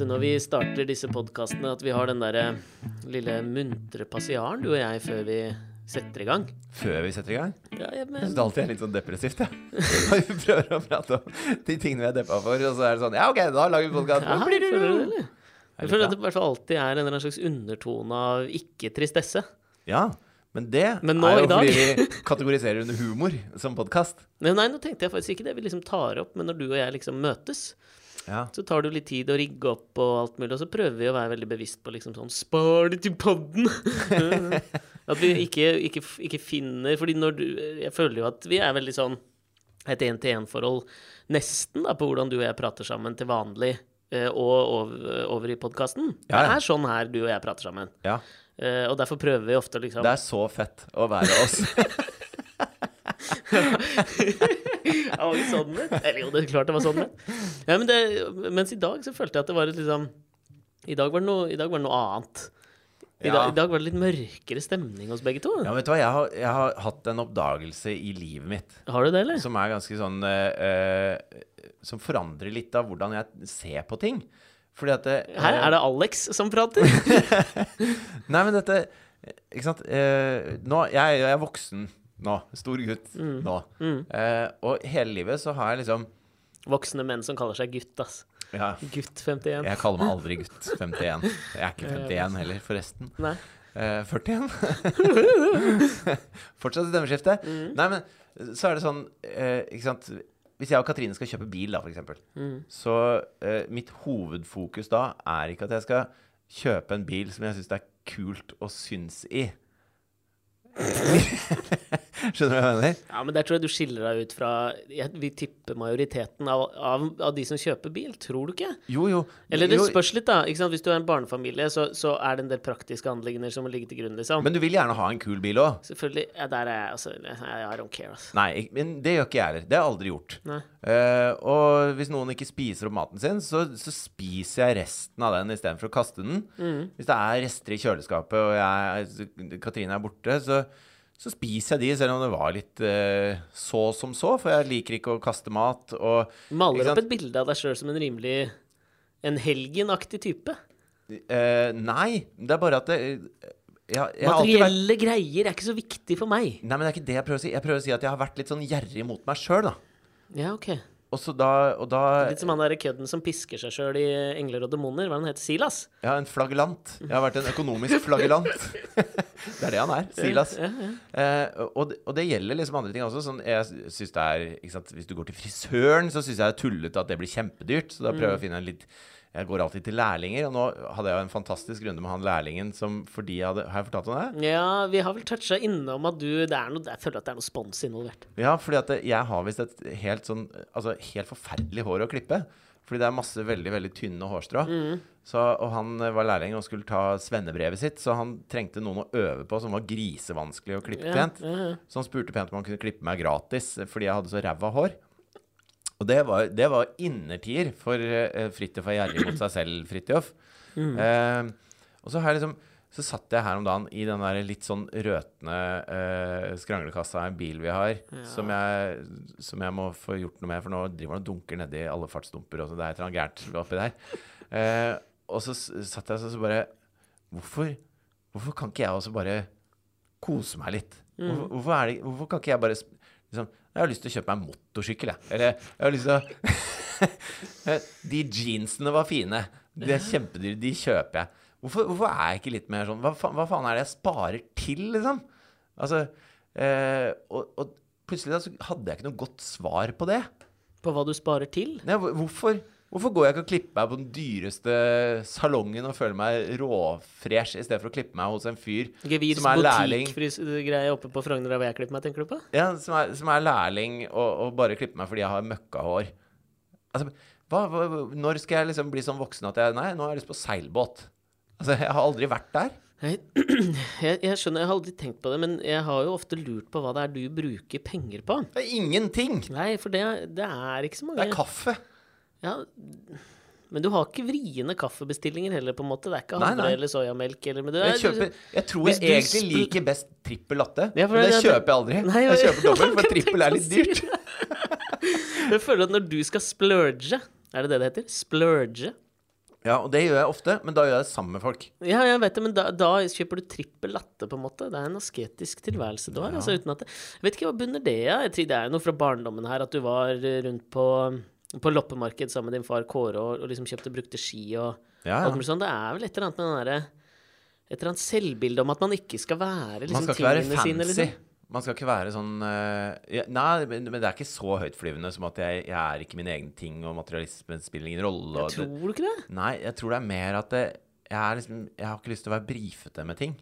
ofte når vi starter disse podkastene, at vi har den derre lille muntre passiaren, du og jeg, før vi setter i gang. Før vi setter i gang? Ja, jeg, men, syns det alltid er litt sånn depressivt, jeg. Ja. vi prøver å prate om de tingene vi er deppa for, og så er det sånn Ja, OK, da lager vi podkast. ja, føler du det, eller? Er Jeg føler at det i hvert fall alltid er en eller annen slags undertone av ikke-tristesse. Ja, men det Men nå er jo fordi vi kategoriserer under humor som podkast. Nei, nå tenkte jeg faktisk ikke det. Vi liksom tar opp, men når du og jeg liksom møtes, Ja. så tar det jo litt tid å rigge opp og alt mulig, og så prøver vi å være veldig bevisst på liksom sånn Spar det til podden! at vi ikke, ikke, ikke finner Fordi når du Jeg føler jo at vi er veldig sånn et én-til-én-forhold nesten da, på hvordan du og jeg prater sammen til vanlig. eh, Og over, over i podkasten. Ja, Det er sånn her du og jeg prater sammen. ja. Eh, og derfor prøver vi ofte liksom Det er så fett å være oss. Ja, var ikke sånn det? Eller jo, det er klart det var sånn det. Ja, men det. Mens i dag så følte jeg at det var et liksom I dag var det noe, var det noe annet. I, Ja. dag, I dag var det litt mørkere stemning hos begge to. Ja, vet du hva, jeg har, jeg har hatt en oppdagelse i livet mitt Har du det, eller? som er ganske sånn eh, eh, Som forandrer litt av hvordan jeg ser på ting. Fordi at det, Her er det Alex som prater. Nei, men dette Ikke sant. Uh, nå, jeg, jeg er voksen nå. Stor gutt nå. Eh, og hele livet så har jeg liksom Voksne menn som kaller seg gutt, ass. ja, Gutt 51. Jeg kaller meg aldri gutt 51. Jeg er ikke 51 heller, forresten. Nei. Eh, 41. Fortsatt stemmeskifte. Nei, men så er det sånn eh, Ikke sant. Hvis jeg og Katrine skal kjøpe bil, da, for eksempel, så eh, mitt hovedfokus da er ikke at jeg skal kjøpe en bil som jeg syns det er kult å synes i. Skjønner du hva jeg mener? Ja, men der tror jeg du skiller deg ut fra jeg, Vi tipper majoriteten av, av, av de som kjøper bil, tror du ikke? Jo, jo. Eller det spørs litt, da. Hvis du er en barnefamilie, så, så er det en del praktiske anliggender som må ligge til grunn, liksom. Men du vil gjerne ha en kul bil òg? Selvfølgelig. Ja, der er jeg altså I don't care, altså. Nei, men det gjør ikke jeg heller. Det har jeg aldri gjort. Eh, og hvis noen ikke spiser opp maten sin, så, så spiser jeg resten av den istedenfor å kaste den. Mm. Hvis det er rester i kjøleskapet, og jeg, Katrine er borte, så, så spiser jeg de, selv om det var litt uh, så som så, for jeg liker ikke å kaste mat. Og, Maler opp et bilde av deg sjøl som en rimelig En helgenaktig type. Uh, nei, det er bare at det jeg, jeg Materielle vært greier er ikke så viktig for meg. Nei, men det er ikke det jeg prøver å si. Jeg prøver å si at jeg har vært litt sånn gjerrig mot meg sjøl, da. Ja, ok. Da, da Litt som han derre kødden som pisker seg sjøl i 'Engler og demoner'. Hva er han heter? Silas? Ja, en flagellant. Jeg har vært en økonomisk flagellant. det er det han er. Silas. Ja, ja. Eh, og, og det gjelder liksom andre ting også. Sånn, jeg synes det er ikke sant, Hvis du går til frisøren, så syns jeg det er tullete at det blir kjempedyrt. Så da prøver jeg å finne en litt Jeg går alltid til lærlinger, og nå hadde jeg jo en fantastisk runde med han lærlingen som fordi jeg hadde Har jeg fortalt om det? Ja, vi har vel toucha innom at du det er noe, Jeg føler at det er noe spons involvert. Ja, fordi at jeg har visst et helt sånn Altså helt forferdelig hår å klippe. Fordi det er masse veldig veldig tynne hårstrå. Så, og han var lærling og skulle ta svennebrevet sitt, så han trengte noen å øve på som var grisevanskelig å klippe Ja, pent. ja, ja. Så han spurte pent om han kunne klippe meg gratis fordi jeg hadde så ræva hår. Og det var, det var innertier for uh, Fridtjof er gjerrig mot seg selv, Fridtjof. Eh, og så her liksom så satt jeg her om dagen i den der litt sånn røtne uh, skranglekassa av en bil vi har, som, jeg, som jeg må få gjort noe med, for nå driver han og dunker nedi alle fartsdumper, og så det er et eller annet gærent oppi der. Uh, og så satt jeg og så bare hvorfor, hvorfor kan ikke jeg også bare kose meg litt? Hvorfor, hvorfor, er det, hvorfor kan ikke jeg bare liksom, Jeg har lyst til å kjøpe meg motorsykkel, jeg. Eller jeg har lyst til å De jeansene var fine. De er kjempedyre. De kjøper jeg. Hvorfor, hvorfor er jeg ikke litt mer sånn hva, hva faen er det jeg sparer til, liksom? Altså eh, og, og plutselig da så hadde jeg ikke noe godt svar på det. På hva du sparer til. Nei, hvorfor, hvorfor går jeg ikke og klipper meg på den dyreste salongen og føler meg råfresh, i stedet for å klippe meg hos en fyr Gevirs som er lærling butikkgreie oppe på Frogner hvor jeg klipper meg, tenker du på? Ja, som er, som er lærling og, og bare klipper meg fordi jeg har møkkahår. Altså, hva, hva, når skal jeg liksom bli sånn voksen at jeg Nei, nå har jeg lyst på seilbåt. Altså, jeg har aldri vært der. Jeg, jeg, jeg skjønner, jeg har aldri tenkt på det, men jeg har jo ofte lurt på hva det er du bruker penger på. Det er ingenting. Nei, for det, det er ikke så mange Det er kaffe. Ja, men du har ikke vriene kaffebestillinger heller, på en måte. Det er ikke havre eller soyamelk eller men det Jeg, er- kjøper, jeg tror jeg egentlig liker best trippel latte. Ja, men det kjøper jeg aldri. Nei, jeg jeg- kjøper dobbelt, for trippel er litt dyrt. Jeg føler at når du skal splurge Er det det det heter? Splurge? Ja, og det gjør jeg ofte, men da gjør jeg det sammen med folk. Ja, jeg vet det, men da, da kjøper du trippel latte, på en måte. Det er en asketisk tilværelse du har. Altså, uten at det, jeg vet ikke hva bunner det i? Det er noe fra barndommen her, at du var rundt på, på loppemarked sammen med din far Kåre og, og liksom kjøpte brukte ski og Ja, ja. mulig sånn. Det er vel et eller annet med den derre Et eller annet selvbilde om at man ikke skal være liksom, Man skal ikke være tingene sine, fancy. liksom. Man skal ikke være sånn uh, ja, Nei, men, men det er ikke så høytflyvende som at jeg, jeg er ikke min egen ting, og materialismen spiller ingen rolle. Jeg Tror du ikke det? nei, jeg tror det er mer at det, jeg, er liksom, jeg har ikke lyst til å være brifete med ting.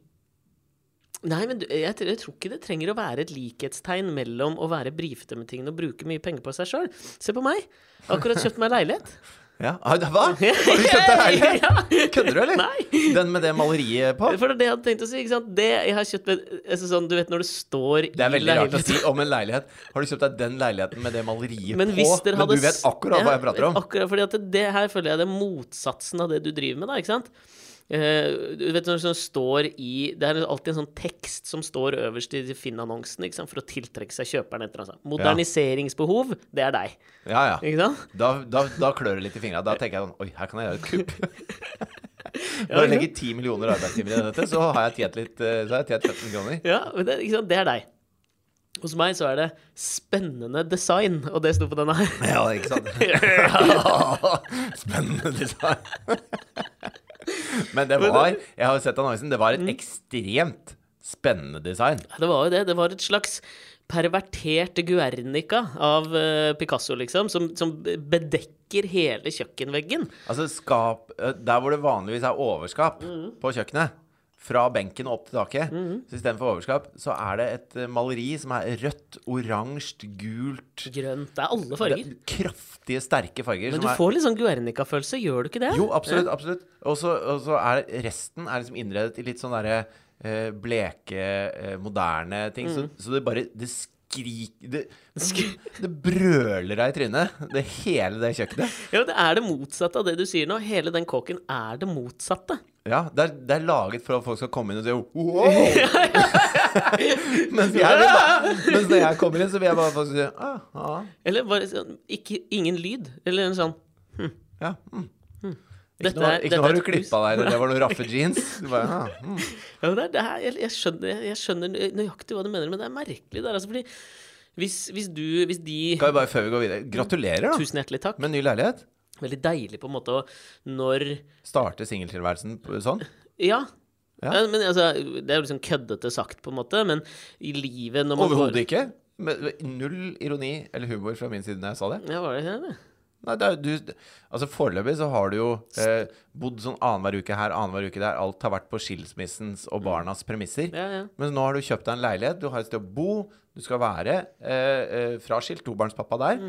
Nei, men jeg, tror- ikke det trenger å være et likhetstegn mellom å være brifete med tingene og bruke mye penger på seg sjøl. Se på meg. Akkurat kjøpt meg leilighet. Ja, ah, Hva? Har du kjøpt deg leilighet? Ja. Kødder du, eller? Nei. Den med det maleriet på? For det er det jeg hadde tenkt å si. ikke sant? Det jeg har kjøpt med, altså sånn, Du vet når det står Det er veldig rart å si om en leilighet. Har du kjøpt deg den leiligheten med det maleriet Men på? hadde men du vet akkurat hva jeg prater om. Akkurat, fordi at det, det her føler jeg det er motsatsen av det du driver med, da, ikke sant? Eh, du vet når det står i Det er alltid en sånn tekst som står øverst i Finn-annonsen for å tiltrekke seg kjøperen. Etter, altså. Moderniseringsbehov, det er deg. Ja, ja. Ikke sant? Da, da, da klør det litt i fingra. Da tenker jeg sånn Oi, her kan jeg gjøre et kupp. Når jeg legger legge ti millioner arbeidstimer i dette, så har jeg tjent litt eh, Så har jeg tjent 15 kroner. Ja, det, det er deg. Hos meg så er det spennende design, og det sto på denne her. Ja, ikke sant? Spennende design. Men det var Jeg har sett annonsen. Det var et ekstremt spennende design. Det var jo det. Det var et slags pervertert Guernica av eh, Picasso, liksom, som, som bedekker hele kjøkkenveggen. Altså skap eh, Der hvor det vanligvis er overskap på kjøkkenet, fra benken og opp til taket, så istedenfor overskap, så er det et eh, maleri som er rødt, oransje, gult Grønt. Det er alle det farger. er Kraftige, sterke farger. Men du får litt sånn Guernica-følelse, gjør du ikke det? Jo, absolutt. absolutt Og så er resten er liksom innredet i litt sånn derre uh, bleke, uh, moderne ting. Så, så det bare Det skriker det, det brøler deg i trynet, det hele det kjøkkenet. Ja, det er det motsatte av det du sier nå. Hele den kåken er det motsatte. Ja, det er, det er laget for at folk skal komme inn og si wow! mens, jeg bare, mens når jeg kommer inn, så vil jeg bare faktisk si ah, ah, Eller bare sånn ikke, ingen lyd. Eller en sånn ja, mm. Ikke Dette noe, er- ikke noe har du klippa deg, eller det var noen raffe jeans. Bare, ah, mm. Ja, det er det jeg, jeg, skjønner, jeg skjønner nøyaktig hva du mener, men det er merkelig. Det er altså fordi hvis, hvis du Hvis de Skal vi bare før vi går videre Gratulerer, da, Tusen hjertelig takk. med ny leilighet. Veldig deilig på en måte Når Starte singeltilværelsen sånn. Ja. Ja. Men altså, det er jo liksom køddete sagt, på en måte, men i livet når man Overhodet ikke. Med, med null ironi eller humor fra min side når jeg sa det. Ja, var det ikke det? Nei, det er, du, altså Foreløpig så har du jo eh, bodd sånn annenhver uke her, annenhver uke der. Alt har vært på skilsmissens og barnas premisser. Ja, ja. Men nå har du kjøpt deg en leilighet, du har et sted å bo, du skal være eh, eh, fraskilt, tobarnspappa der.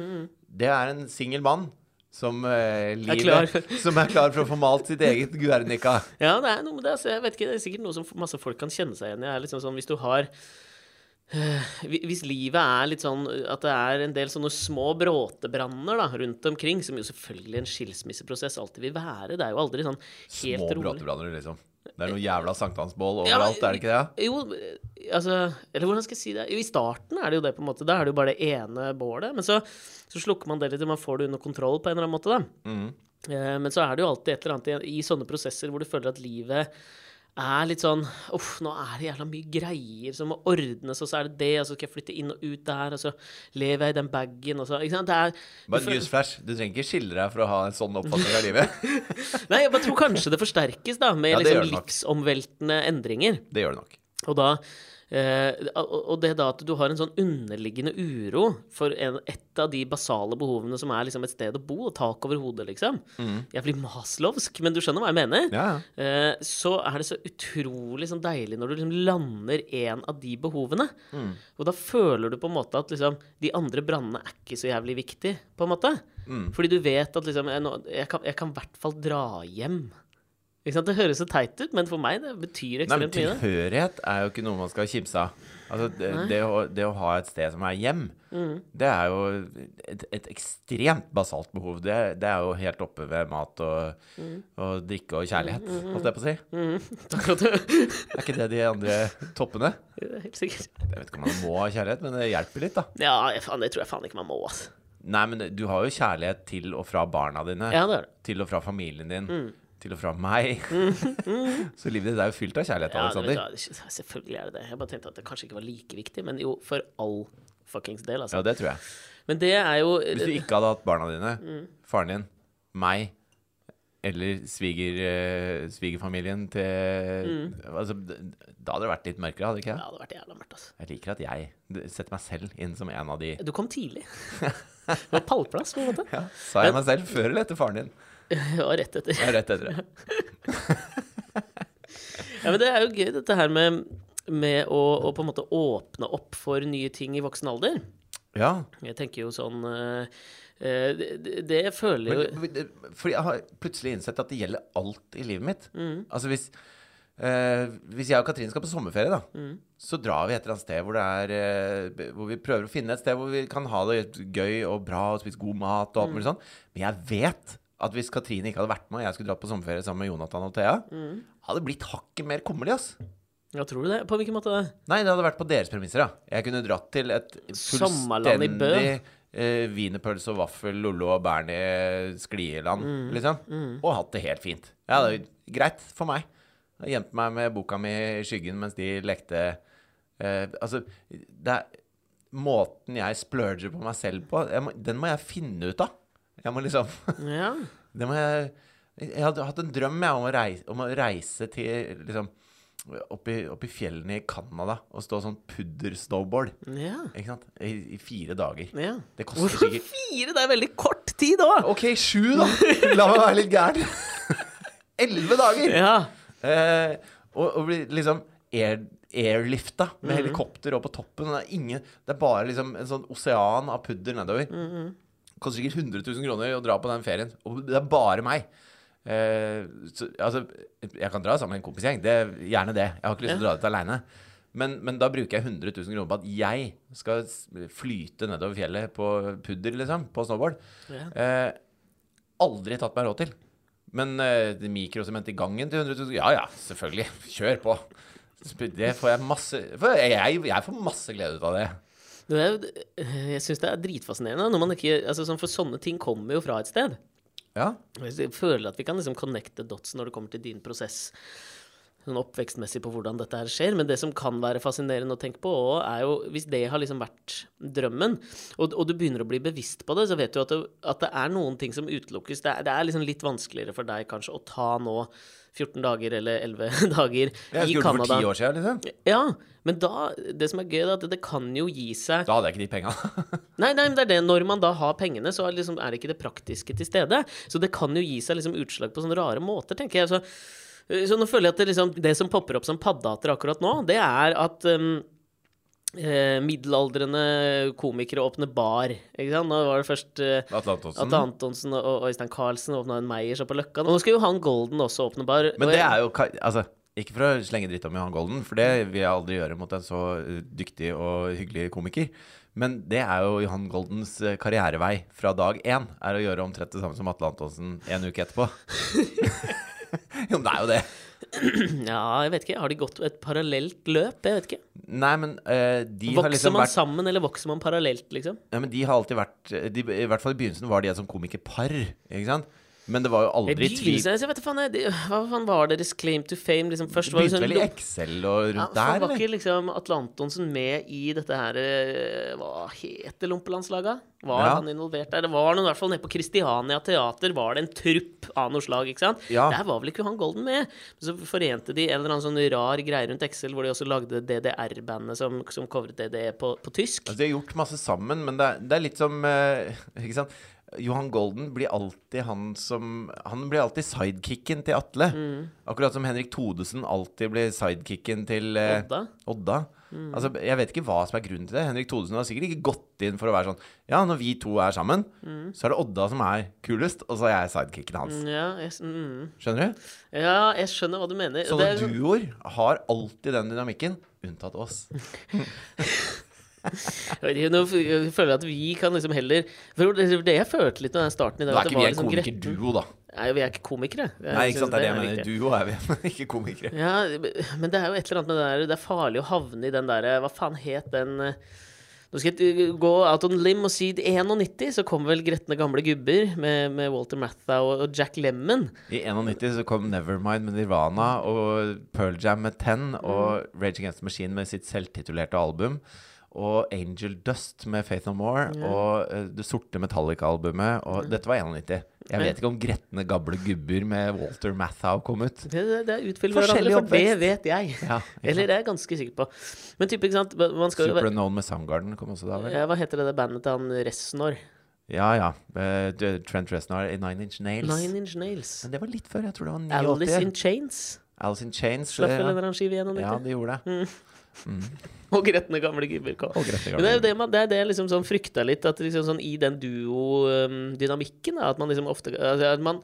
Det er en singel mann som, uh, livet, klar. som er klar for å få malt sitt eget Guernica. Ja, det er noe med det. Altså, jeg vet ikke, det er sikkert noe som masse folk kan kjenne seg igjen i. er liksom sånn, Hvis du har uh, Hvis livet er litt sånn at det er en del sånne små bråtebranner da, rundt omkring, som jo selvfølgelig en skilsmisseprosess alltid vil være Det er jo aldri sånn helt Små rolig. bråtebranner, liksom. Det er noe jævla sankthansbål Ja, overalt, er det ikke det? Jo, altså Eller hvordan skal jeg si det? Jo, I starten er det jo det, på en måte. Da er det jo bare det ene bålet. Men så, så slukker man det litt, og man får det under kontroll på en eller annen måte, da. Mhm. Eh, Men så er det jo alltid et eller annet i, i sånne prosesser hvor du føler at livet er litt sånn Uff, nå er det jævla mye greier som må ordnes, og så er det det, og så skal jeg flytte inn og ut der, og så lever jeg i den bagen, og så Ikke sant? Det er Bare for... newsflash. Du trenger ikke skille deg for å ha en sånn oppfatning av livet. Nei, jeg bare tror kanskje det forsterkes, da, med Ja, liksom livsomveltende endringer. Det gjør det nok. Og da eh, og det da at du har en sånn underliggende uro for en, et av de basale behovene som er liksom et sted å bo, og tak over hodet, liksom. Jeg blir maslovsk, men du skjønner hva jeg mener? Mm. Ja. Eh, så er det så utrolig sånn deilig når du liksom lander en av de behovene. Mm. Og da føler du på en måte at liksom de andre brannene er ikke så jævlig viktig, på en måte. Mm. Fordi du vet at liksom jeg, nå- jeg, kan, jeg kan i hvert fall dra hjem. Det høres så teit ut, men for meg det betyr Nei, men ekstremt mye. det. tilhørighet er jo ikke noe man skal kimse av. Altså, det, det, å, det å ha et sted som er hjem, Mm. det er jo et, et ekstremt basalt behov. Det, det er jo helt oppe ved mat og, Mm. og drikke og kjærlighet, holdt jeg på å si. At du Er ikke det de andre toppene? Helt sikkert. Jeg vet ikke om man må ha kjærlighet, men det hjelper litt, da. Ja, jeg- det tror jeg faen ikke man må, altså. Nei, men du har jo kjærlighet til og fra barna dine. Ja, det er det. Til og fra familien din. Til og fra meg. så livet ditt er jo fylt av kjærlighet, Ja, selvfølgelig er det det. Jeg bare tenkte at det kanskje ikke var like viktig, men jo, for all fuckings del, altså. Ja, det tror jeg. Men det er jo Hvis du ikke hadde hatt barna dine, Mm. faren din, meg eller sviger, eh, svigerfamilien til altså, Da hadde det vært litt mørkere, hadde det ikke? Mm. Ja, det hadde vært jævla mørkt, altså. Jeg liker at jeg setter meg selv inn som en av de Du kom tidlig. Det var pallplass, på en måte. ja, Sa jeg meg selv før eller etter faren din? Ja, rett etter. Ja, rett etter det. Ja, men det er jo gøy, dette her med, med å, å på en måte åpne opp for nye ting i voksen alder. Ja. Jeg tenker jo sånn eh, det, det- føler jo Men, fordi jeg har plutselig innsett at det gjelder alt i livet mitt. Mm. Altså hvis uh, Hvis jeg og Katrin skal på sommerferie, da, Mm. så drar vi et eller annet sted hvor det er uh, Hvor vi prøver å finne et sted hvor vi kan ha det gøy og bra og spise god mat og alt Mm. mulig sånn. Men jeg vet at hvis Katrine ikke hadde vært med, og jeg skulle dratt på sommerferie sammen med Jonathan og Thea, Mm. hadde blitt hakket mer kummerlig, ass. Ja, tror du det? På hvilken måte? det? Nei, det hadde vært på deres premisser, ja. Jeg kunne dratt til et fullstendig eh, wienerpølse og vaffel, Lollo og Bernie sklieland, Mm. liksom. Og hatt det helt fint. Ja, det er greit for meg. Jeg gjemte meg med boka mi i skyggen mens de lekte eh, Altså, det er Måten jeg splurger på meg selv på, må, den må jeg finne ut av. Jeg må liksom Ja. det må jeg Jeg hadde hatt en drøm jeg, om, å reise, om å reise til liksom opp i, opp i fjellene i Canada og stå sånn pudder-snowboard. ja. Ikke sant? I, I fire dager. ja. Det koster Hvorfor sikkert fire? Det er veldig kort tid òg! OK, sju, da! La meg være litt gæren. Elleve dager! Ja. Eh, og, og bli liksom air, airlifta med helikopter opp på toppen. Det er, ingen, det er bare liksom en sånn osean av pudder nedover. Koster sikkert 100 000 kroner å dra på den ferien. Og det er bare meg. Eh, så, altså, jeg kan dra sammen med en kompisgjeng. Det er gjerne det. Jeg har ikke lyst til å dra dit aleine. Men, men da bruker jeg 100 000 kroner på at jeg skal flyte nedover fjellet på pudder, liksom. På snowboard. Ja. Eh, aldri tatt meg råd til. Men eh, mikrosement i gangen til 100 000 Ja ja, selvfølgelig. Kjør på. Det får jeg masse for jeg, jeg får masse glede ut av det. Er, jeg syns det er dritfascinerende. Når man ikke, altså sånn, for sånne ting kommer jo fra et sted. Ja. Jeg føler at vi kan liksom connecte dots når det kommer til din prosess. Sånn oppvekstmessig på hvordan dette her skjer. Men det som kan være fascinerende å tenke på er jo hvis det har liksom vært drømmen, og, og du begynner å bli bevisst på det, så vet du at det, at det er noen ting som utelukkes. Det er, det er liksom litt vanskeligere for deg kanskje å ta nå 14 dager eller 11 dager Jeg i det for Canada. ti år siden, liksom. Ja, men da Det som er gøy, er at det kan jo gi seg Da hadde jeg ikke de penga. Nei, nei, men det er det. Når man da har pengene, så er, liksom, er det ikke det praktiske til stede. Så det kan jo gi seg liksom utslag på sånne rare måter, tenker jeg. Så, så nå føler jeg at det, liksom, det som popper opp som paddehatter akkurat nå, det er at um, eh, middelaldrende komikere åpne bar. Ikke sant? Nå var det først eh, Atle Antonsen. Atle Antonsen og og Øystein Carlsen åpna en Meyers oppe på Løkka. Nå skal Johan Golden også åpne bar. Men det er jo Altså, ikke for å slenge dritt om Johan Golden, for det vil jeg aldri gjøre mot en så uh, dyktig og hyggelig komiker. Men det er jo Johan Goldens uh, karrierevei fra dag én, er å gjøre omtrent det samme som Atle Antonsen en uke etterpå. jo, men det er jo det. Ja, jeg vet ikke. Har de gått et parallelt løp? Jeg vet ikke. Nei, men uh, de har Vokser liksom man vært sammen, eller vokser man parallelt, liksom? Ja, men de har alltid vært de, I hvert fall i begynnelsen var de et sånn komikerpar, ikke sant? Men det var jo aldri tvil jeg vet faen, jeg, Hva faen var deres claim to fame? Liksom, først Det begynte sånn vel i Excel og rundt ja, der, eller? Var ikke liksom Atle Antonsen med i dette her eh, Hva heter lompelandslaget? Var Ja. han involvert der? Det var noen, i hvert fall nede på Kristiania Teater var det en trupp av noe slag, ikke sant? Ja. Der var vel ikke han Golden med? Så forente de en eller annen sånn rar greie rundt Excel, hvor de også lagde DDR-bandet som, som covret DDE på, på tysk. Altså, de har gjort masse sammen, men det er, det er litt som eh, Ikke sant? Johan Golden blir alltid han som Han blir alltid sidekicken til Atle. Mm. Akkurat som Henrik Thodesen alltid blir sidekicken til eh, Odda. Odda. Altså, jeg vet ikke hva som er grunnen til det. Henrik Thodesen har sikkert ikke gått inn for å være sånn Ja, når vi to er sammen, så er det Odda som er kulest, og så er jeg sidekicken hans. Mm, Ja, jeg, mm. Skjønner du? ja, jeg skjønner hva du mener. Sånne er- duoer har alltid den dynamikken, unntatt oss. Nå føler jeg at vi kan liksom heller For det jeg følte litt med den starten i dag er ikke vi en liksom komikerduo, da. Nei, vi er ikke komikere. Er, Nei, ikke sant, det er det jeg viktig. mener. Duo er vi, men ikke komikere. Ja, men det er jo et eller annet med det der Det er farlig å havne i den derre Hva faen het den eh, Nå skal jeg gå out on limb og si 91, så kom vel Gretne gamle gubber med, med Walter Matthau og Jack Lemmon. I 91 så kom Nevermind med Nirvana og Pearl Jam med Ten og Rage Against the Machine med sitt selvtitulerte album. Og Angel Dust med Faith No More og uh, det sorte Metallica-albumet. Og dette var 91. Jeg vet ikke om Gretne gamle gubber med Walter Matthau kom ut. Det, det, det er utfyll Forskjellig hverandre, for det vet jeg. Ja, Eller det er jeg ganske sikker på. Men type, ikke sant Man skal Super Unknown med Soundgarden kom også da, vel? ja, Hva heter det det bandet til han Reznor? Ja ja. Uh, Trent Reznor i Nine Inch Nails. Nine Inch Nails. Men det var litt før. Jeg tror det var 89. Alice in Chains. Alice in Chains. Slapp vel en ja. eller annen skive i 91. ja, de gjorde det. Og Gretne gamle gubber det er jo det, man, det, er det jeg liksom sånn frykta litt, at liksom sånn i den duo-dynamikken, at man liksom ofte altså, at man,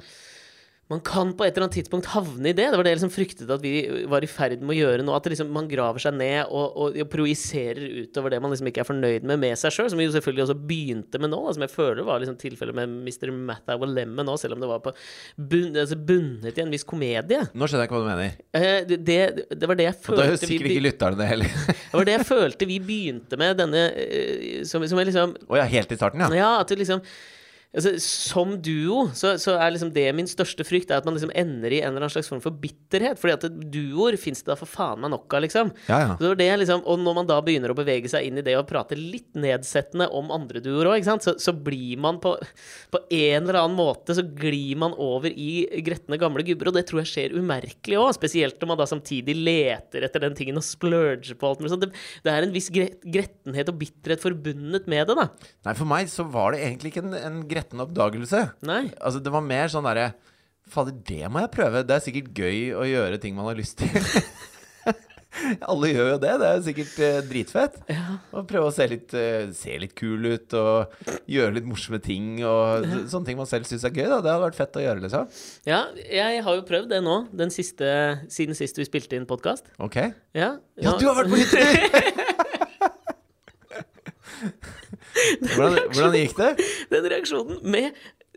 man kan på et eller annet tidspunkt havne i det. Det var det jeg liksom fryktet at vi var i ferd med å gjøre nå. At liksom, man graver seg ned og, og, og projiserer utover det man liksom ikke er fornøyd med med seg sjøl. Som vi jo selvfølgelig også begynte med nå, da, som jeg føler var liksom tilfellet med Mr. Mathau og Lemon nå, selv om det var på bunn, altså bundet i en viss komedie. Nå skjønner jeg ikke hva du mener. Eh, det, det, det var det jeg Og da følte sikkert ikke lytterne det heller. det var det jeg følte vi begynte med denne eh, Som, som jeg liksom Å ja, helt i starten, ja. Ja, at du liksom Altså, som duo så, så er liksom det min største frykt, er at man liksom ender i en eller annen slags form for bitterhet. Fordi at duoer fins det da for faen meg nok av, liksom. Ja, ja. Så det liksom, og når man da begynner å bevege seg inn i det og prate litt nedsettende om andre duoer òg, så, så blir man på, på en eller annen måte Så glir man over i gretne gamle gubber, og det tror jeg skjer umerkelig òg. Spesielt når man da samtidig leter etter den tingen og splurger på alt mulig sånt. Det, det er en viss gre grettenhet og bitterhet forbundet med det, da. Nei, for meg så var det egentlig ikke en, en gretten oppdagelse. Nei. Altså, det var mer sånn derre Fader, det må jeg prøve. Det er sikkert gøy å gjøre ting man har lyst til. Alle gjør jo det. Det er sikkert eh, dritfett. Å prøve å se litt, eh, se litt kul ut og gjøre litt morsomme ting. Og så- sånne ting man selv syns er gøy. da Det hadde vært fett å gjøre, liksom. Ja, jeg har jo prøvd det nå, den siste, siden sist vi spilte inn podkast. Ok? Ja, Ja, du har vært på hyttetur! hvordan, hvordan gikk det? Den reaksjonen med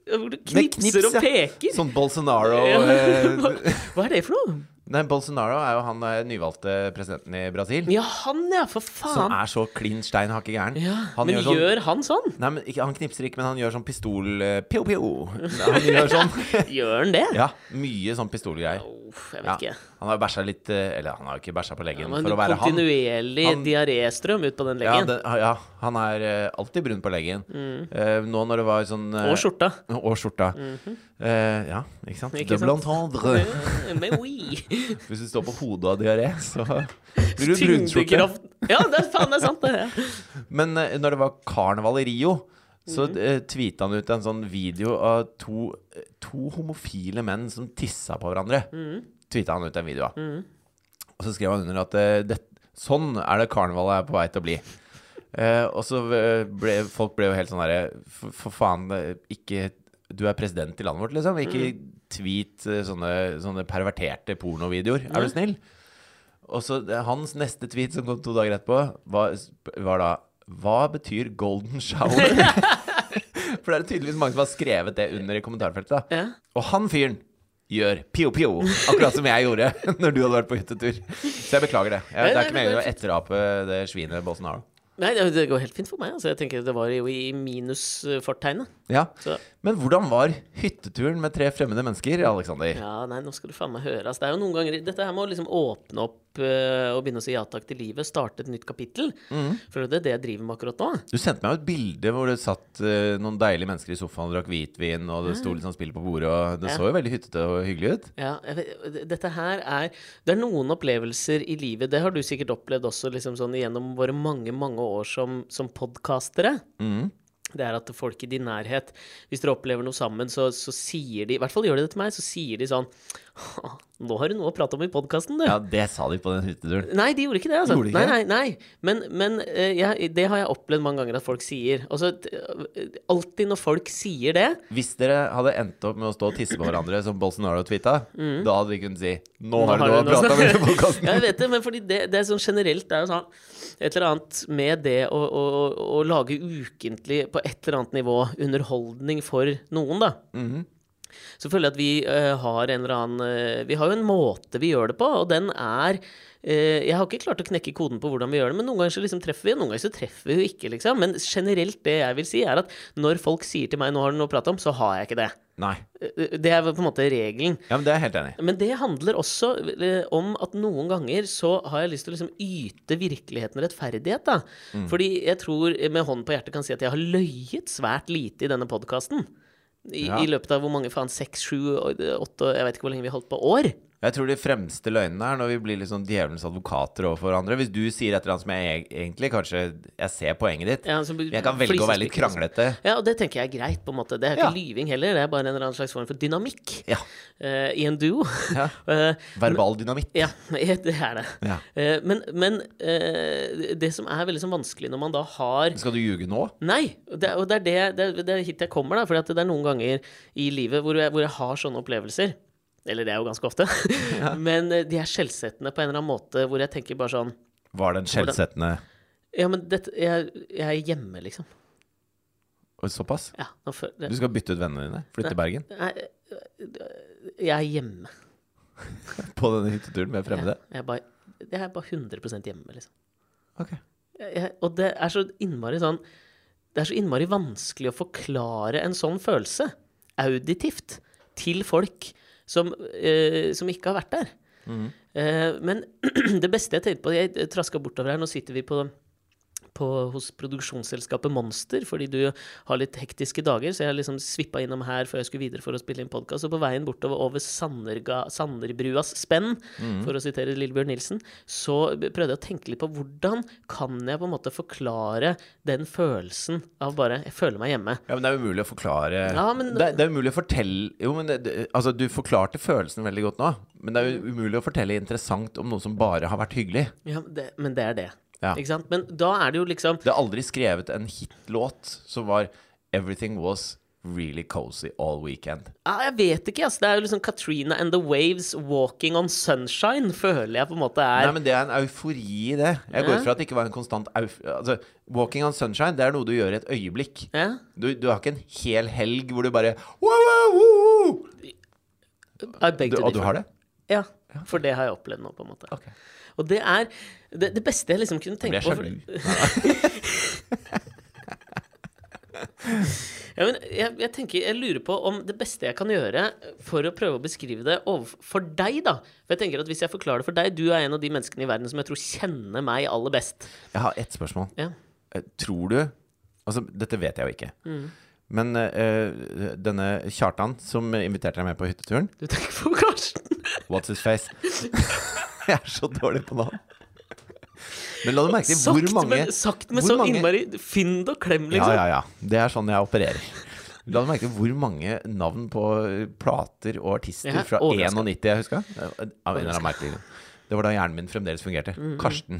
hvor du knipser knipser og peker. Sånn Bolsonaro Ja. hva, Hva er det for noe? Nei, Bolsonaro er jo han eh, nyvalgte presidenten i Brasil. Ja, han, ja, for faen Som er så klin stein hakke gæren. Ja, men gjør gjør, sånn- han sånn? Nei, men ikke, Han knipser ikke, men han gjør sånn pistol eh, Pio, pio. Han gjør sånn. Gjør han det? Ja, mye sånn pistolgreier. Uff, jeg vet Ja. ikke. Han har bæsja litt eh, Eller han har jo ikke bæsja på leggen, ja, for å være han. kontinuerlig diaréstrøm ut på den Ja, leggen. det, ja, han er eh, alltid brun på leggen. Eh, nå når det var sånn eh, Mm. Og skjorta. Og skjorta. uh, ja, ikke sant? Ikke Double entendre. Mais oui. Hvis du står på hodet og har diaré, så blir du brunskjorte. Ja, det er faen det er sant, det. Ja. Men når det var karneval i Rio, så Mhm. mm. tweeta han ut en sånn video av to, to homofile menn som tissa på hverandre. Mm. Tweeta han ut en video av. Og så skrev han under at eh, det, sånn er det karnevalet er på vei til å bli. Eh, og så eh, ble folk ble jo helt sånn herre for, for faen, eh, ikke Du er president i landet vårt, liksom. Ikke mm. tweet sånne, sånne perverterte pornovideoer. Er du snill? Og så hans neste tweet som kom to dager etterpå, var, var da Hva betyr golden shower? For det er tydeligvis mange som har skrevet det under i kommentarfeltet. Ja. Og han fyren gjør pio-pio, akkurat som jeg gjorde når du hadde vært på hyttetur. Så jeg beklager det. Jeg, det er ikke meningen å etterape det svinet Bolsonaro. Nei, det går helt fint for meg. Altså, jeg tenker Det var jo i minusfortegnet. Ja. Så Men hvordan var hytteturen med tre fremmede mennesker, Aleksander? ja, nei, nå skal du faen meg høre. Altså, det er jo noen ganger Dette her med å liksom åpne opp uh, og begynne å si ja takk til livet, starte et nytt kapittel. For det er det jeg driver med akkurat nå. Du sendte meg jo et bilde hvor det satt uh, noen deilige mennesker i sofaen og drakk hvitvin, og det sto litt sånn spill på bordet, og det Ja. så jo veldig hyttete og hyggelig ut. Ja, vet, dette her er Det er noen opplevelser i livet, det har du sikkert opplevd også liksom sånn gjennom våre mange, mange år som, som podkastere. Mhm. Det er at folk i din nærhet, hvis dere opplever noe sammen, så, så sier de I hvert fall gjør de det til meg, så sier de sånn Nå har du noe å prate om i podkasten, du. Ja, det sa de på den hytteturen. Nei, de gjorde ikke det. altså de ikke? nei, nei. Men, men eh, jeg, det har jeg opplevd mange ganger at folk sier. Altså, alltid når folk sier det Hvis dere hadde endt opp med å stå og tisse på hverandre, som Bolsonaro tweeta, da hadde vi kunnet si Nå har du noe å prate om i podkasten. Ja, jeg vet det, men fordi det, det er sånn generelt det er jo sånn et eller annet med det å, å, å lage ukentlig, på et eller annet nivå, underholdning for noen, da. Mhm. så føler jeg at vi uh, har en eller annen uh, Vi har jo en måte vi gjør det på, og den er Jeg har ikke klart å knekke koden på hvordan vi gjør det, men noen ganger så liksom treffer vi, og noen ganger så treffer vi jo ikke, liksom. Men generelt det jeg vil si, er at når folk sier til meg 'nå har du noe å prate om', så har jeg ikke det. Nei. Eh, Det er på en måte regelen. Ja, men det er jeg helt enig i. Men det handler også eh, om at noen ganger så har jeg lyst til å liksom yte virkeligheten rettferdighet, da. Fordi jeg tror eh, med hånden på hjertet kan si at jeg har løyet svært lite i denne podkasten. I, Ja. I løpet av hvor mange faen? Seks, sju, åtte Jeg vet ikke hvor lenge vi holdt på. År? Jeg tror de fremste løgnene er når vi blir sånn djevelens advokater overfor hverandre. Hvis du sier et eller annet som jeg egentlig kanskje Jeg ser poenget ditt. Ja, Men jeg kan velge å være litt kranglete. Ja, og det tenker jeg er greit, på en måte. Det er Ja. ikke lyving heller. Det er bare en eller annen slags form for dynamikk Ja. uh, i en duo. Ja. uh, Verbal dynamitt. ja, det er det. Ja. Eh, men men det som er veldig sånn vanskelig når man da har Skal du ljuge nå? Nei, det, og det er, det, det, det er hit jeg kommer, da. For det er noen ganger i livet hvor jeg, hvor jeg har sånne opplevelser. Eller det er jo ganske ofte. Men eh, de er skjellsettende på en eller annen måte hvor jeg tenker bare sånn Var den skjellsettende Ja, men dette Jeg, jeg er hjemme, liksom. Såpass? Ja, nå det, Du skal bytte ut vennene dine? Flytte til Bergen? Nei, jeg er hjemme. På denne hytteturen med fremmede? Jeg bare, jeg er bare 100 hjemme, liksom. Ok. Jeg, jeg, og det er så innmari sånn Det er så innmari vanskelig å forklare en sånn følelse auditivt til folk som, eh, som ikke har vært der. Eh, men det beste jeg tenkte på Jeg traska bortover her, nå sitter vi på på, hos produksjonsselskapet Monster, fordi du har litt hektiske dager, så jeg har liksom svippa innom her før jeg skulle videre for å spille inn podkast. Og på veien bortover over Sanderga, Sanderbruas spenn, for å sitere Lillebjørn Nilsen, så prøvde jeg å tenke litt på hvordan kan jeg på en måte forklare den følelsen av bare Jeg føler meg hjemme. Ja, men det er umulig å forklare Ja, men- det, det er umulig å fortelle Jo, men det, det, altså, du forklarte følelsen veldig godt nå. Men det er jo umulig å fortelle interessant om noe som bare har vært hyggelig. Ja, men det, men det er det. Ja. Ikke sant? Men da er det jo liksom Det er aldri skrevet en hitlåt som var 'Everything was really cozy all weekend'. ja, Jeg vet ikke, altså. Det er jo liksom Katrina and the Waves 'Walking on Sunshine', føler jeg på en måte er Nei, men det er en eufori i det. Jeg går Ja. ut fra at det ikke var en konstant euf... Altså, 'Walking on Sunshine' det er noe du gjør i et øyeblikk. ja? Du, du har ikke en hel helg hvor du bare wow, wow, wow. I beg Du, to Og du har det? Ja, for det har jeg opplevd nå, på en måte. Okay. Og det er det, det beste jeg liksom kunne tenke jeg på. sjalu? Ja, jeg, jeg tenker, jeg lurer på om det beste jeg kan gjøre for å prøve å beskrive det overfor deg, da For jeg tenker at hvis jeg forklarer det for deg Du er en av de menneskene i verden som jeg tror kjenner meg aller best. Jeg har ett spørsmål. Ja. Eh, Tror du Altså, dette vet jeg jo ikke. Mm. Men uh, denne Kjartan som inviterte deg med på hytteturen Du tenker på Karsten? What's his face? jeg er så dårlig på navn. Men la du merke til hvor mange med, sagt med så mange- innmari Finn det og klem, liksom. ja, ja. Det er sånn jeg opererer. La du merke til hvor mange navn på plater og artister Ja, fra overrasket. 91 jeg huska? Av en eller annen merkelig grunn. Det var da hjernen min fremdeles fungerte. Mm, Karsten.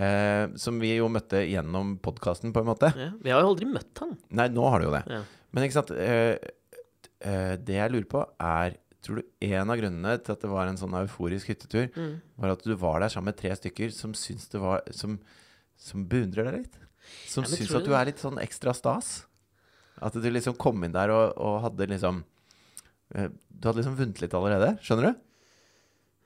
Eh, som vi jo møtte gjennom podkasten, på en måte. Ja, vi har jo aldri møtt han. Nei, nå har du jo det. Ja. Men ikke sant eh, eh, Det jeg lurer på, er Tror du en av grunnene til at det var en sånn euforisk hyttetur, Mm. var at du var der sammen med tre stykker som syns det var Som, som beundrer deg litt? Som Ja, syns at du er litt sånn ekstra stas? At du liksom kom inn der og, og hadde liksom eh, Du hadde liksom vunnet litt allerede? Skjønner du?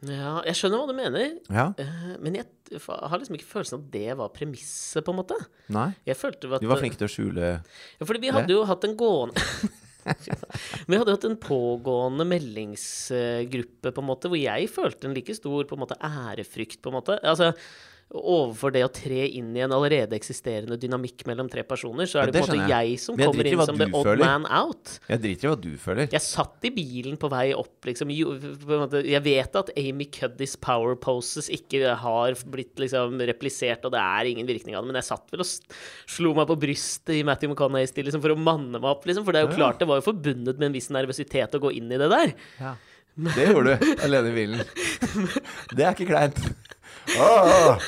Ja, jeg skjønner hva du mener, Ja? eh, men jeg har liksom ikke følelsen av at det var premisset, på en måte. Nei? Jeg følte at du var flinke til å skjule Ja, fordi vi hadde jo hatt en gående Vi hadde hatt en pågående meldingsgruppe, på en måte, hvor jeg følte en like stor på en måte ærefrykt, på en måte. Altså, overfor det å tre inn i en allerede eksisterende dynamikk mellom tre personer, så er det det på en måte jeg. jeg som jeg kommer inn som the odd føler. man out. Jeg driter i hva du føler. Jeg satt i bilen på vei opp, liksom. Jeg vet at Amy Cuddys power poses ikke har blitt liksom replisert, og det er ingen virkning av det, men jeg satt vel og slo meg på brystet i Matthew McConaughey-stil liksom, for å manne meg opp, liksom. For det er jo Ja. klart det var jo forbundet med en viss nervøsitet å gå inn i det der. Ja. Det gjorde du alene i bilen. Det er ikke kleint. Åh!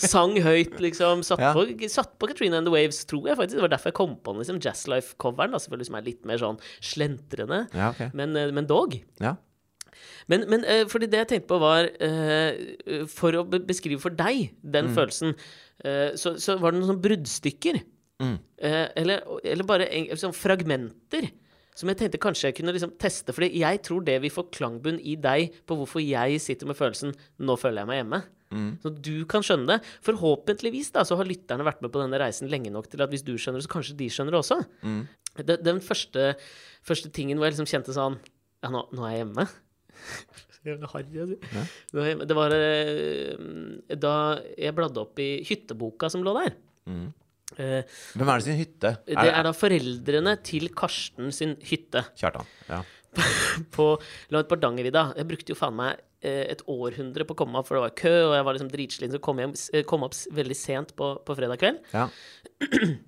Sang høyt, liksom. Satt, Ja. på, satt på Katrina and the Waves, tror jeg faktisk. Det var derfor jeg kom på den liksom, Jazzlife-coveren, selvfølgelig, som er litt mer sånn slentrende, Ja, okay. men, eh, men dog. Ja. Men, men eh, fordi det jeg tenkte på var uh, For å beskrive for deg den Mm. følelsen, uh, så, så var det noen sånne bruddstykker. Mm. Uh, eller, eller bare en, sånn fragmenter Som jeg tenkte kanskje jeg kunne liksom teste. Fordi jeg tror det vil få klangbunn i deg på hvorfor jeg sitter med følelsen 'nå føler jeg meg hjemme'. Så du kan skjønne det. Forhåpentligvis da, så har lytterne vært med på denne reisen lenge nok til at hvis du skjønner det, så kanskje de skjønner det også. Det, den første, første tingen hvor jeg liksom kjente sånn Ja, nå, nå er jeg hjemme. Så jævlig harry å si. Nå er jeg hjemme. Det var eh, da jeg bladde opp i hytteboka som lå der. Mm. Hvem er det sin hytte? det er da foreldrene til Karsten sin hytte Kjartan. Ja. på langt på Hardangervidda. Jeg brukte jo faen meg eh, et århundre på å komme opp, for det var kø, og jeg var liksom dritsliten, så kom jeg eh, kom opp veldig sent på, på fredag kveld. ja.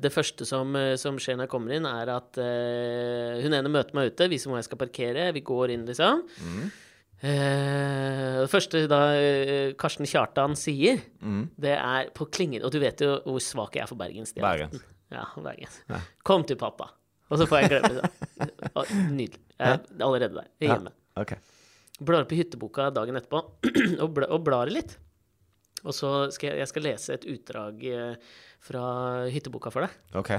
Det første som, eh, som skjer når jeg kommer inn, er at uh, hun ene møter meg ute, viser hvor jeg skal parkere. Vi går inn, liksom. Eh, det første da uh, Karsten Kjartan sier, det er på klingen Og du vet jo hvor svak jeg er for bergensdialekten. Bergens. Ja, Bergens. Kom til pappa. Og så får jeg glemme det. Nydelig. Jeg er allerede der. Jeg er Ja. hjemme. Blar opp i hytteboka dagen etterpå og, bla, og blar litt. Og så skal jeg, jeg skal lese et utdrag eh, fra hytteboka for deg, Ok.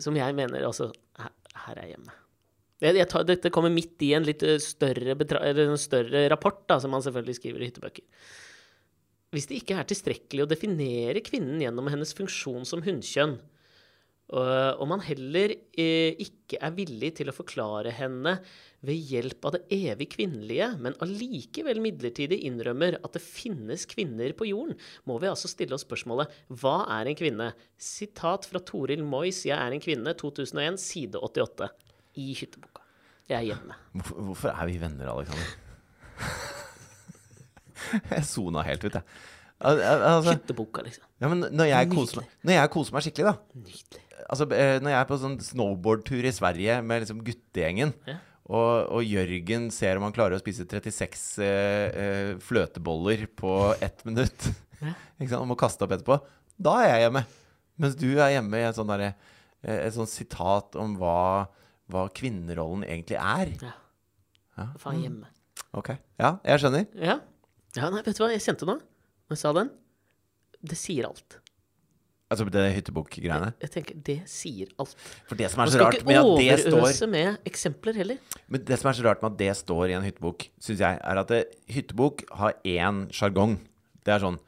som jeg mener altså Her, her er hjemme. Jeg, jeg tar, dette kommer midt i en litt eh, større, en større rapport, da, som man selvfølgelig skriver i hyttebøker. Hvis det ikke er tilstrekkelig å definere kvinnen gjennom hennes funksjon som hunnkjønn, og, og man heller eh, ikke er villig til å forklare henne ved hjelp av det evig kvinnelige, men allikevel midlertidig innrømmer at det finnes kvinner på jorden, må vi altså stille oss spørsmålet hva er en kvinne? Sitat fra Toril Moyes 'Jeg er en kvinne', 2001, side 88. I hytteboka. Jeg er hjemme. Hvorfor er vi venner, Alexander? jeg sona helt ut, jeg. Al al altså, Hyttebukka, liksom. ja, men når jeg, koser meg, når jeg koser meg skikkelig, da Nydelig. Altså, eh, Når jeg er på sånn snowboardtur i Sverige med liksom guttegjengen, Ja. og, og Jørgen ser om han klarer å spise 36 eh, eh, fløteboller på ett minutt Ja. og må kaste opp etterpå, da er jeg hjemme. Mens du er hjemme i et sånt, derre eh, Et sånt sitat om hva, hva kvinnerollen egentlig er. Ja. Ja. Faen, hjemme. Ok. Ja, jeg skjønner. Ja. ja, nei, vet du hva jeg kjente nå? Jeg sa den? Det sier alt. Altså det hyttebokgreiene Jeg tenker, det sier alt. For det som er så rart ikke med at det står overøse med eksempler heller. Men det som er så rart med at det står i en hyttebok, syns jeg, er at det, hyttebok har én sjargong. Det er sånn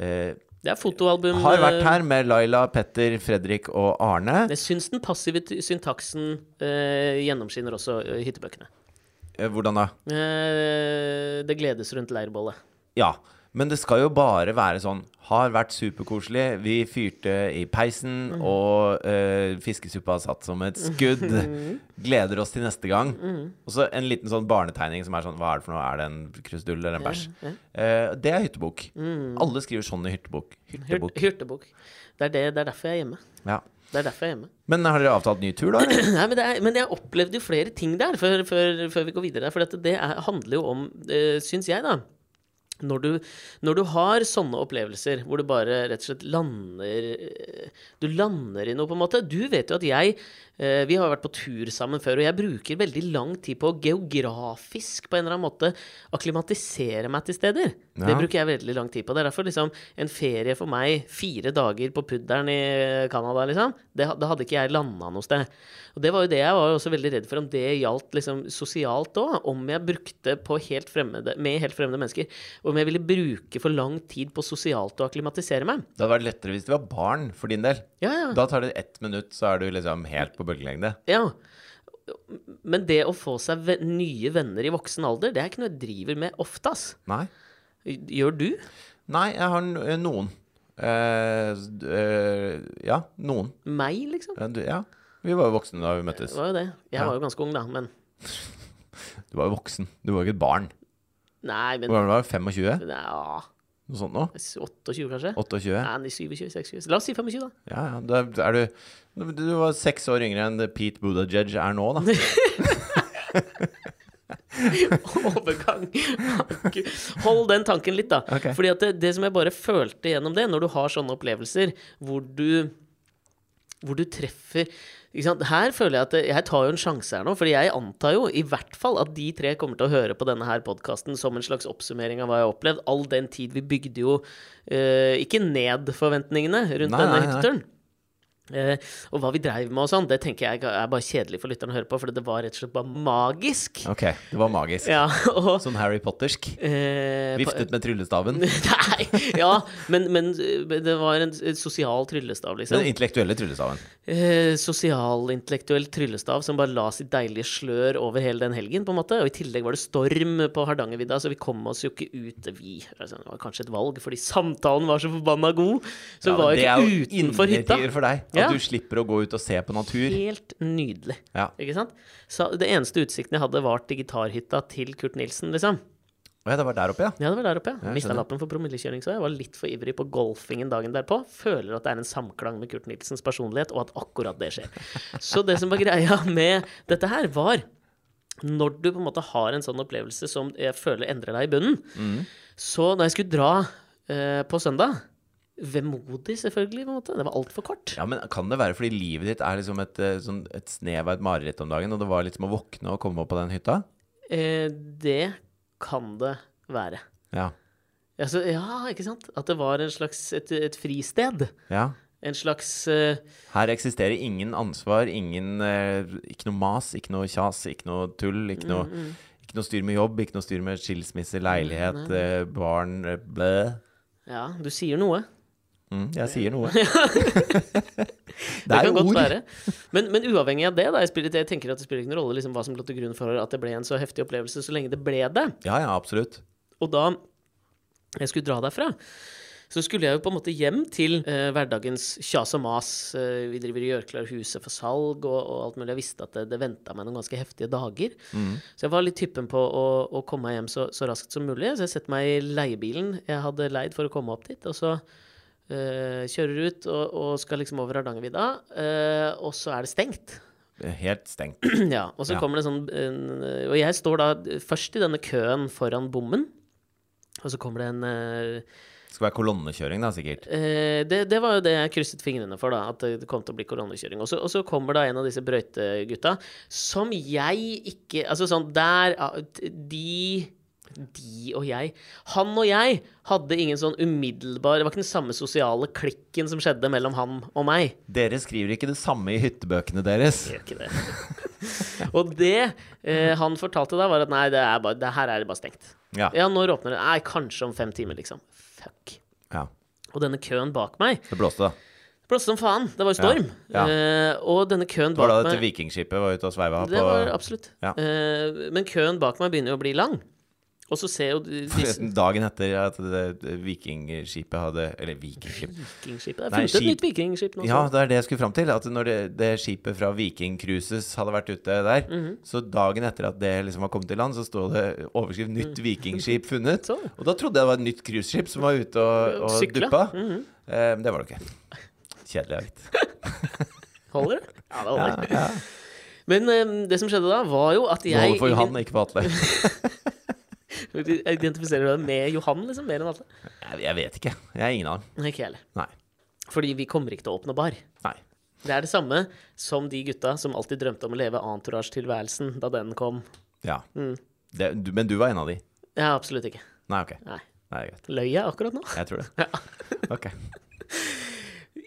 eh, Det er fotoalbum Har vært eh, her med Laila, Petter, Fredrik og Arne. Jeg syns den passive syntaksen eh, gjennomskinner også eh, hyttebøkene. Eh, hvordan da? Det gledes rundt leirbålet. Ja. Men det skal jo bare være sånn Har vært superkoselig. Vi fyrte i peisen, Mm. og eh, fiskesuppa satt som et skudd. Gleder oss til neste gang. Mm. Og så en liten sånn barnetegning som er sånn Hva er det for noe? Er det en krusedull eller en bæsj? Eh, det er hyttebok. Alle skriver sånn i hyttebok. Hyrtebok. Hyrtebok. Det er, det, det er derfor jeg er hjemme. Ja. Det er derfor jeg er hjemme. Men har dere avtalt ny tur, da? Nei, men, det er, men jeg opplevde jo flere ting der før, før, før vi går videre. For dette, det er, handler jo om, uh, syns jeg, da når du, når du har sånne opplevelser hvor du bare rett og slett lander eh, Du lander i noe, på en måte. Du vet jo at jeg Vi har vært på tur sammen før, og jeg bruker veldig lang tid på å geografisk på en eller annen måte akklimatisere meg til steder. Det bruker jeg veldig lang tid på. Det er derfor liksom en ferie for meg, fire dager på pudderen i Canada, liksom, det, da hadde ikke jeg landa noe sted. Og det var jo det jeg var også veldig redd for, om det gjaldt liksom sosialt òg. Om jeg brukte på helt fremmede, med helt fremmede mennesker. Om jeg ville bruke for lang tid på sosialt å akklimatisere meg. Det hadde vært lettere hvis det var barn, for din del. Ja, ja. Da tar det ett minutt, så er du liksom helt på bølgelengde. ja. Men det å få seg nye venner i voksen alder, det er ikke noe jeg driver med ofte, ass. Nei? Gjør du? Nei, jeg har eh, noen. Eh, s- eh, ja, noen. Meg, liksom? Ja, du, ja. Vi var jo voksne da vi møttes. Det var jo det. Jeg Ja. var jo ganske ung, da, men Du var jo voksen. Du var jo ikke et barn. Nei, men Hvor gammel var du? 25? ja, Noe sånt nå? 28, kanskje? 28? Nei, 27, 26. La oss si 25, da. Ja, ja. Da er du Du var seks år yngre enn Pete Buttigieg er nå, da. Overgang. Hold den tanken litt, da. Okay. Fordi at det, det som jeg bare følte gjennom det, når du har sånne opplevelser hvor du hvor du treffer? Her føler jeg at jeg tar jo en sjanse her nå, fordi jeg antar jo i hvert fall at de tre kommer til å høre på denne her podkasten som en slags oppsummering av hva jeg har opplevd. All den tid vi bygde jo uh, ikke ned forventningene rundt Nei, denne hytteturen. Eh, og hva vi dreiv med og sånn, det tenker jeg er bare kjedelig for lytterne å høre på, for det var rett og slett bare magisk. Ok, det var magisk. Ja, og Sånn Harry Pottersk. eh, Viftet med tryllestaven. Nei, ja, men, men men det var en, sosial tryllestav, liksom. Den intellektuelle tryllestaven. Eh, Sosialintellektuell tryllestav som bare la sitt deilige slør over hele den helgen, på en måte. Og i tillegg var det storm på Hardangervidda, så vi kom oss jo ikke ut. Vi, altså, det var kanskje et valg, fordi samtalen var så forbanna god. Så Ja, vi var jo ikke utenfor hytta. for deg. At Ja. du slipper å gå ut og se på natur. Helt nydelig. Ja. Ikke sant? Så det eneste utsikten jeg hadde, var til gitarhytta til Kurt Nilsen, liksom. Å ja, det var der oppe, ja. Ja, det var der oppe, ja. Ja, Mista lappen for promillekjøring, så jeg var litt for ivrig på golfingen dagen derpå. Føler at det er en samklang med Kurt Nilsens personlighet, og at akkurat det skjer. Så det som var greia med dette her, var når du på en måte har en sånn opplevelse som jeg føler endrer deg i bunnen, Mm. så da jeg skulle dra eh, på søndag Vemodig, selvfølgelig. på en måte. Det var altfor kort. Ja, men Kan det være fordi livet ditt er liksom et, eh, sånn, et snev av et mareritt om dagen, og det var litt som å våkne og komme opp på den hytta? Eh, det kan det være. Ja. Altså, ja, ikke sant? At det var en slags et, et fristed. ja. En slags eh, Her eksisterer ingen ansvar, ingen eh, Ikke noe mas, ikke noe kjas, ikke noe tull. Ikke noe, Mm, ikke noe styr med jobb, ikke noe styr med skilsmisse, leilighet, eh, barn eh, Blæ. Ja, du sier noe. Mm, jeg sier noe. Det, er jo ord. være. Men, men uavhengig av det, da, jeg, spiller, jeg tenker at det spiller ikke noen rolle liksom, hva som lå til grunn for at det ble en så heftig opplevelse, så lenge det ble det. Ja, ja, absolutt. Og da jeg skulle dra derfra, så skulle jeg jo på en måte hjem til eh, hverdagens kjas og mas. Eh, vi driver og gjør klar huset for salg og, og alt mulig. Jeg visste at det, det venta meg noen ganske heftige dager. Så jeg var litt typen på å, å komme meg hjem så, så raskt som mulig. Så jeg setter meg i leiebilen jeg hadde leid for å komme opp dit. Og så kjører ut og, og skal liksom over Hardangervidda, eh, og så er det stengt. Helt stengt. Ja, og så Ja. kommer det sånn Og jeg står da først i denne køen foran bommen. Og så kommer det en eh, Det skal være kolonnekjøring, da, sikkert. eh, det, det var jo det jeg krysset fingrene for, da. At det kom til å bli kolonnekjøring. Og så, og så kommer da en av disse brøytegutta som jeg ikke Altså sånn der De de og jeg Han og jeg hadde ingen sånn umiddelbar Det var ikke den samme sosiale klikken som skjedde mellom han og meg. Dere skriver ikke det samme i hyttebøkene deres. Gjør ikke det. og det eh, han fortalte da, var at nei, det, er bare, det her er det bare stengt. Ja. Ja, når åpner det? Nei, kanskje om fem timer, liksom. Fuck. ja. Og denne køen bak meg Det blåste, da. Det blåste som faen. Det var jo storm. Ja. Eh, og denne køen bak Det var det dette vikingskipet var ute og sveiva Det var absolutt. Ja. Eh, men køen bak meg begynner jo å bli lang. Og så ser jo disse dagen etter at det, det vikingskipet hadde Eller vikingskip Vikingskipet. Det er funnet et nytt vikingskip nå. Ja, det er det jeg skulle fram til. At når det, det skipet fra Viking Cruises hadde vært ute der, Mhm. så dagen etter at det liksom var kommet i land, så sto det overskrift 'Nytt vikingskip funnet'. Og da trodde jeg det var et nytt cruiseskip som var ute og, og Sykla. duppa. Mhm. Eh, men det var det ikke. Kjedelig, avgitt. Holder det? Ja, det Ja, holder. ja. Men um, det som skjedde da, var jo at jeg... jeg får for Johan, ikke for Atle. Identifiserer du deg med Johan, liksom? Mer enn alle? Jeg, jeg vet ikke. Jeg er ingen av dem. Ikke jeg heller. Nei. Fordi vi kommer ikke til å åpne bar. Nei. Det er det samme som de gutta som alltid drømte om å leve entourage-tilværelsen da den kom. Ja. Mm. Det, du, men du var en av de? Ja, absolutt ikke. Nei, ok. Nei. Nei, greit. Løy jeg akkurat nå? Jeg tror det. Ok.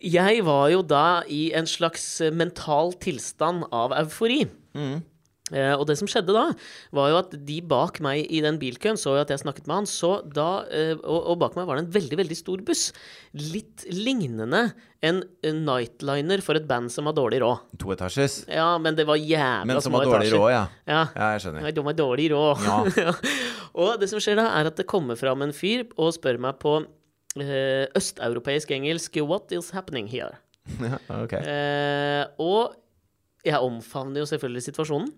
Jeg var jo da i en slags mental tilstand av eufori. Eh, og det som skjedde da, var jo at de bak meg i den bilkøen så jo at jeg snakket med han. Så da, eh, og, og bak meg var det en veldig, veldig stor buss. Litt lignende en, en nightliner for et band som har dårlig råd. Toetasjes. Ja, men det var jævla små etasjer. Men som har dårlig råd, ja. Ja. Ja, jeg skjønner. Ja, de har dårlig råd. Ja. og det som skjer da, er at det kommer fram en fyr og spør meg på eh, østeuropeisk engelsk What is happening here? Ja, ok. Eh, og jeg omfavner jo selvfølgelig situasjonen.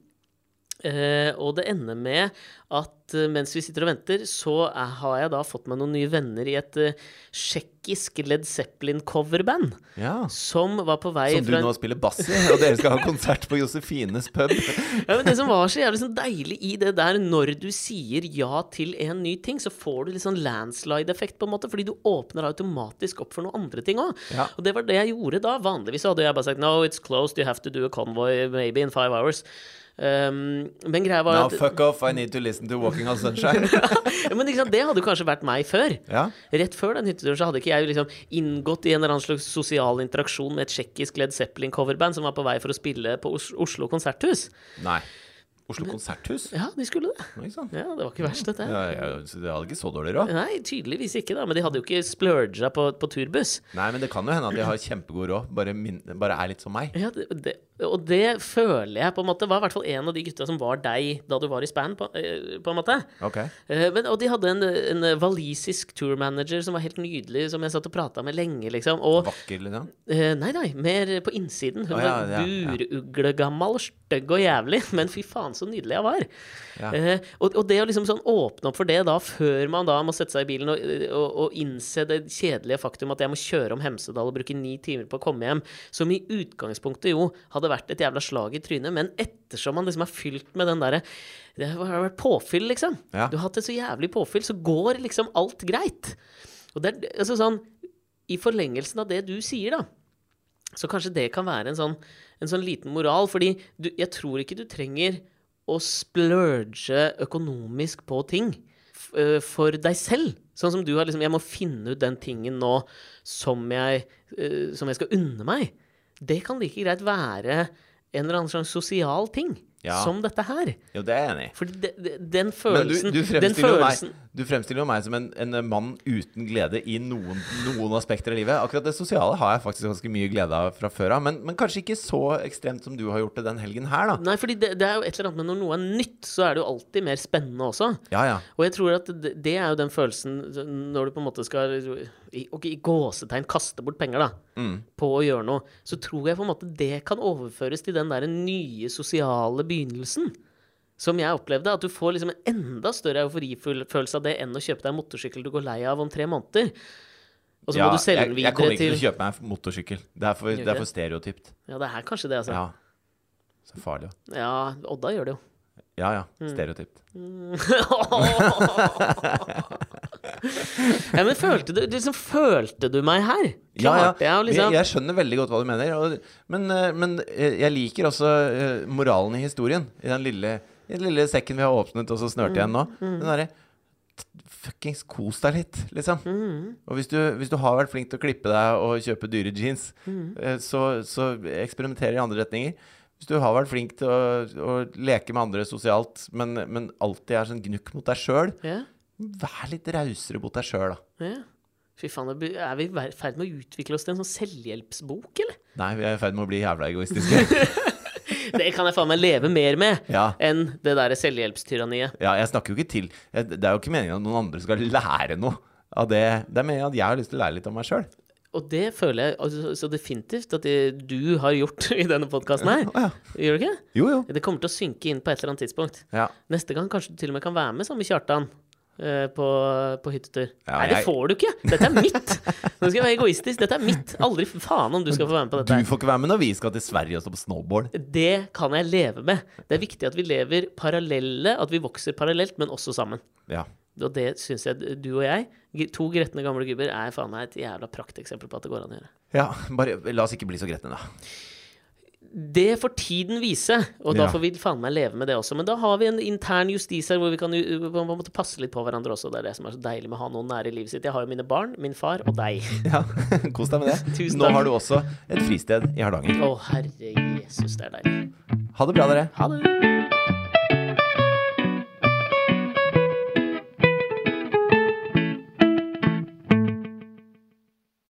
Eh, og det ender med at eh, mens vi sitter og venter, så er, har jeg da fått meg noen nye venner i et uh, tsjekkisk Led Zeppelin-coverband. Ja. Som var på vei Som du nå spiller bass i, og dere skal ha konsert på Josefines pub. Ja, men Det som var så jævlig sånn deilig i det der, når du sier ja til en ny ting, så får du litt sånn landslide-effekt, på en måte, fordi du åpner automatisk opp for noen andre ting òg. Ja. Og det var det jeg gjorde da. Vanligvis hadde jeg bare sagt no, it's closed, you have to do a convoy maybe in five hours. Um, men greia var Now at fuck off, I need to listen to Walking on Sunshine. ja, Men liksom, det hadde kanskje vært meg før. ja. Rett før den hytteturen så hadde ikke jeg liksom inngått i en eller annen slags sosial interaksjon med et tsjekkisk Led Zeppelin-coverband som var på vei for å spille på Os Oslo konserthus. Nei. Oslo Konserthus? Ja, de skulle det. Sann. Ja, det var ikke verst, dette. Ja, ja, det hadde ikke så dårlig råd. Nei, tydeligvis ikke, da. Men de hadde jo ikke splurga på, på turbuss. Nei, men det kan jo hende at de har kjempegod råd, bare, bare er litt som meg. Ja, det, det, og det føler jeg på en måte var i hvert fall en av de gutta som var deg da du var i span, på, eh, på en måte. Ok. Eh, Men, og de hadde en, en walisisk tourmanager som var helt nydelig, som jeg satt og prata med lenge, liksom. Og Vakker, liksom? eh, Nei, nei, mer på innsiden. Hun Å, ja, var ja, buruglegammal, stygg og jævlig, men fy faen så nydelig jeg var. Ja. Og, og det å liksom sånn åpne opp for det da, før man da må sette seg i bilen og, og, og innse det kjedelige faktum at jeg må kjøre om Hemsedal og bruke ni timer på å komme hjem, som i utgangspunktet jo hadde vært et jævla slag i trynet, men ettersom man liksom er fylt med den derre Det har vært påfyll, liksom. Ja. Du har hatt et så jævlig påfyll, så går liksom alt greit. Og det er altså sånn I forlengelsen av det du sier, da, så kanskje det kan være en sånn, en sånn liten moral, fordi du, jeg tror ikke du trenger å splurge økonomisk på ting øh, for deg selv. Sånn som du har liksom Jeg må finne ut den tingen nå som jeg, øh, som jeg skal unne meg. Det kan like greit være en eller annen slags sosial ting. Ja. Som dette her. Jo, det er jeg enig i. For de, de, den Men du, følelsen du, fremstiller følelsen meg, du fremstiller meg som en, en mann uten glede i noen, noen aspekter av livet. Akkurat det sosiale har jeg faktisk ganske mye glede av fra før av. Men, men kanskje ikke så ekstremt som du har gjort det den helgen her, da. Nei, fordi det, det er jo et eller annet med når noe er nytt, så er det jo alltid mer spennende også. Ja, ja. Og jeg tror at det, det er jo den følelsen når du på en måte skal ok, i gåsetegn kaste bort penger, da, Mm. på å gjøre noe, så tror jeg på en måte det kan overføres til den der nye sosiale begynnelsen. Som jeg opplevde, at du får liksom en enda større euforifølelse av det enn å kjøpe deg en motorsykkel du går lei av om tre måneder. Og så ja må du selge den jeg, jeg kommer ikke til til å kjøpe meg en motorsykkel. Det er for, det er for stereotypt. Ja, det er kanskje det, altså. Ja. Så farlig. jo. Ja, Odda gjør det jo. Ja ja, Stereotypt. Mm. ja, men følte du, liksom, følte du meg her? Ja, ja. Jeg liksom jeg, jeg skjønner veldig godt hva du mener. Og, men, eh, men eh, jeg liker også eh, moralen i historien. I den lille, i den lille sekken vi har åpnet og så snørte igjen nå. Mm, Den derre Fuckings kos deg litt, liksom. mm, Og hvis du, hvis du har vært flink til å klippe deg og kjøpe dyre jeans, mm. så, så eksperimenter i andre retninger. Hvis du har vært flink til å, å leke med andre sosialt, men, men alltid er sånn gnukk mot deg sjøl, ja, vær litt rausere mot deg sjøl, da. ja. Fy faen, er vi i ferd med å utvikle oss til en sånn selvhjelpsbok, eller? Nei, vi er i ferd med å bli jævla egoistiske. Det kan jeg faen meg leve mer med ja. enn det derre selvhjelpstyranniet. Ja, jeg snakker jo ikke til Det er jo ikke meningen at noen andre skal lære noe av det. Det er meningen at jeg har lyst til å lære litt om meg sjøl. Og det føler jeg altså, så definitivt at det du har gjort i denne podkasten her. Ja. Gjør du ikke? Jo, jo. Det kommer til å synke inn på et eller annet tidspunkt. Ja. Neste gang kanskje du til og med kan være med sammen med Kjartan. Eh, på, på hyttetur. Ja, Nei, det jeg- får du ikke! Dette er mitt! Nå skal jeg være egoistisk. Dette er mitt. Aldri faen om du skal få være med på dette. Du får ikke være med når vi skal til Sverige og stå på snowboard. Det kan jeg leve med. Det er viktig at vi lever parallelle, at vi vokser parallelt, men også sammen. Ja. Og det syns jeg du og jeg, to gretne gamle gubber, er faen meg et jævla prakteksempel på at det går an å gjøre. ja. Bare la oss ikke bli så gretne, da. Det får tiden vise, og da Ja. får vi faen meg leve med det også. Men da har vi en intern justis her hvor vi kan på en måte passe litt på hverandre også. Det er det som er så deilig med å ha noen nære i livet sitt. Jeg har jo mine barn, min far og deg. Ja, Kos deg med det. Tusen Nå takk. har du også et fristed i Hardanger. Å, herre Jesus, det er deilig. Ha det bra, dere. Ha det.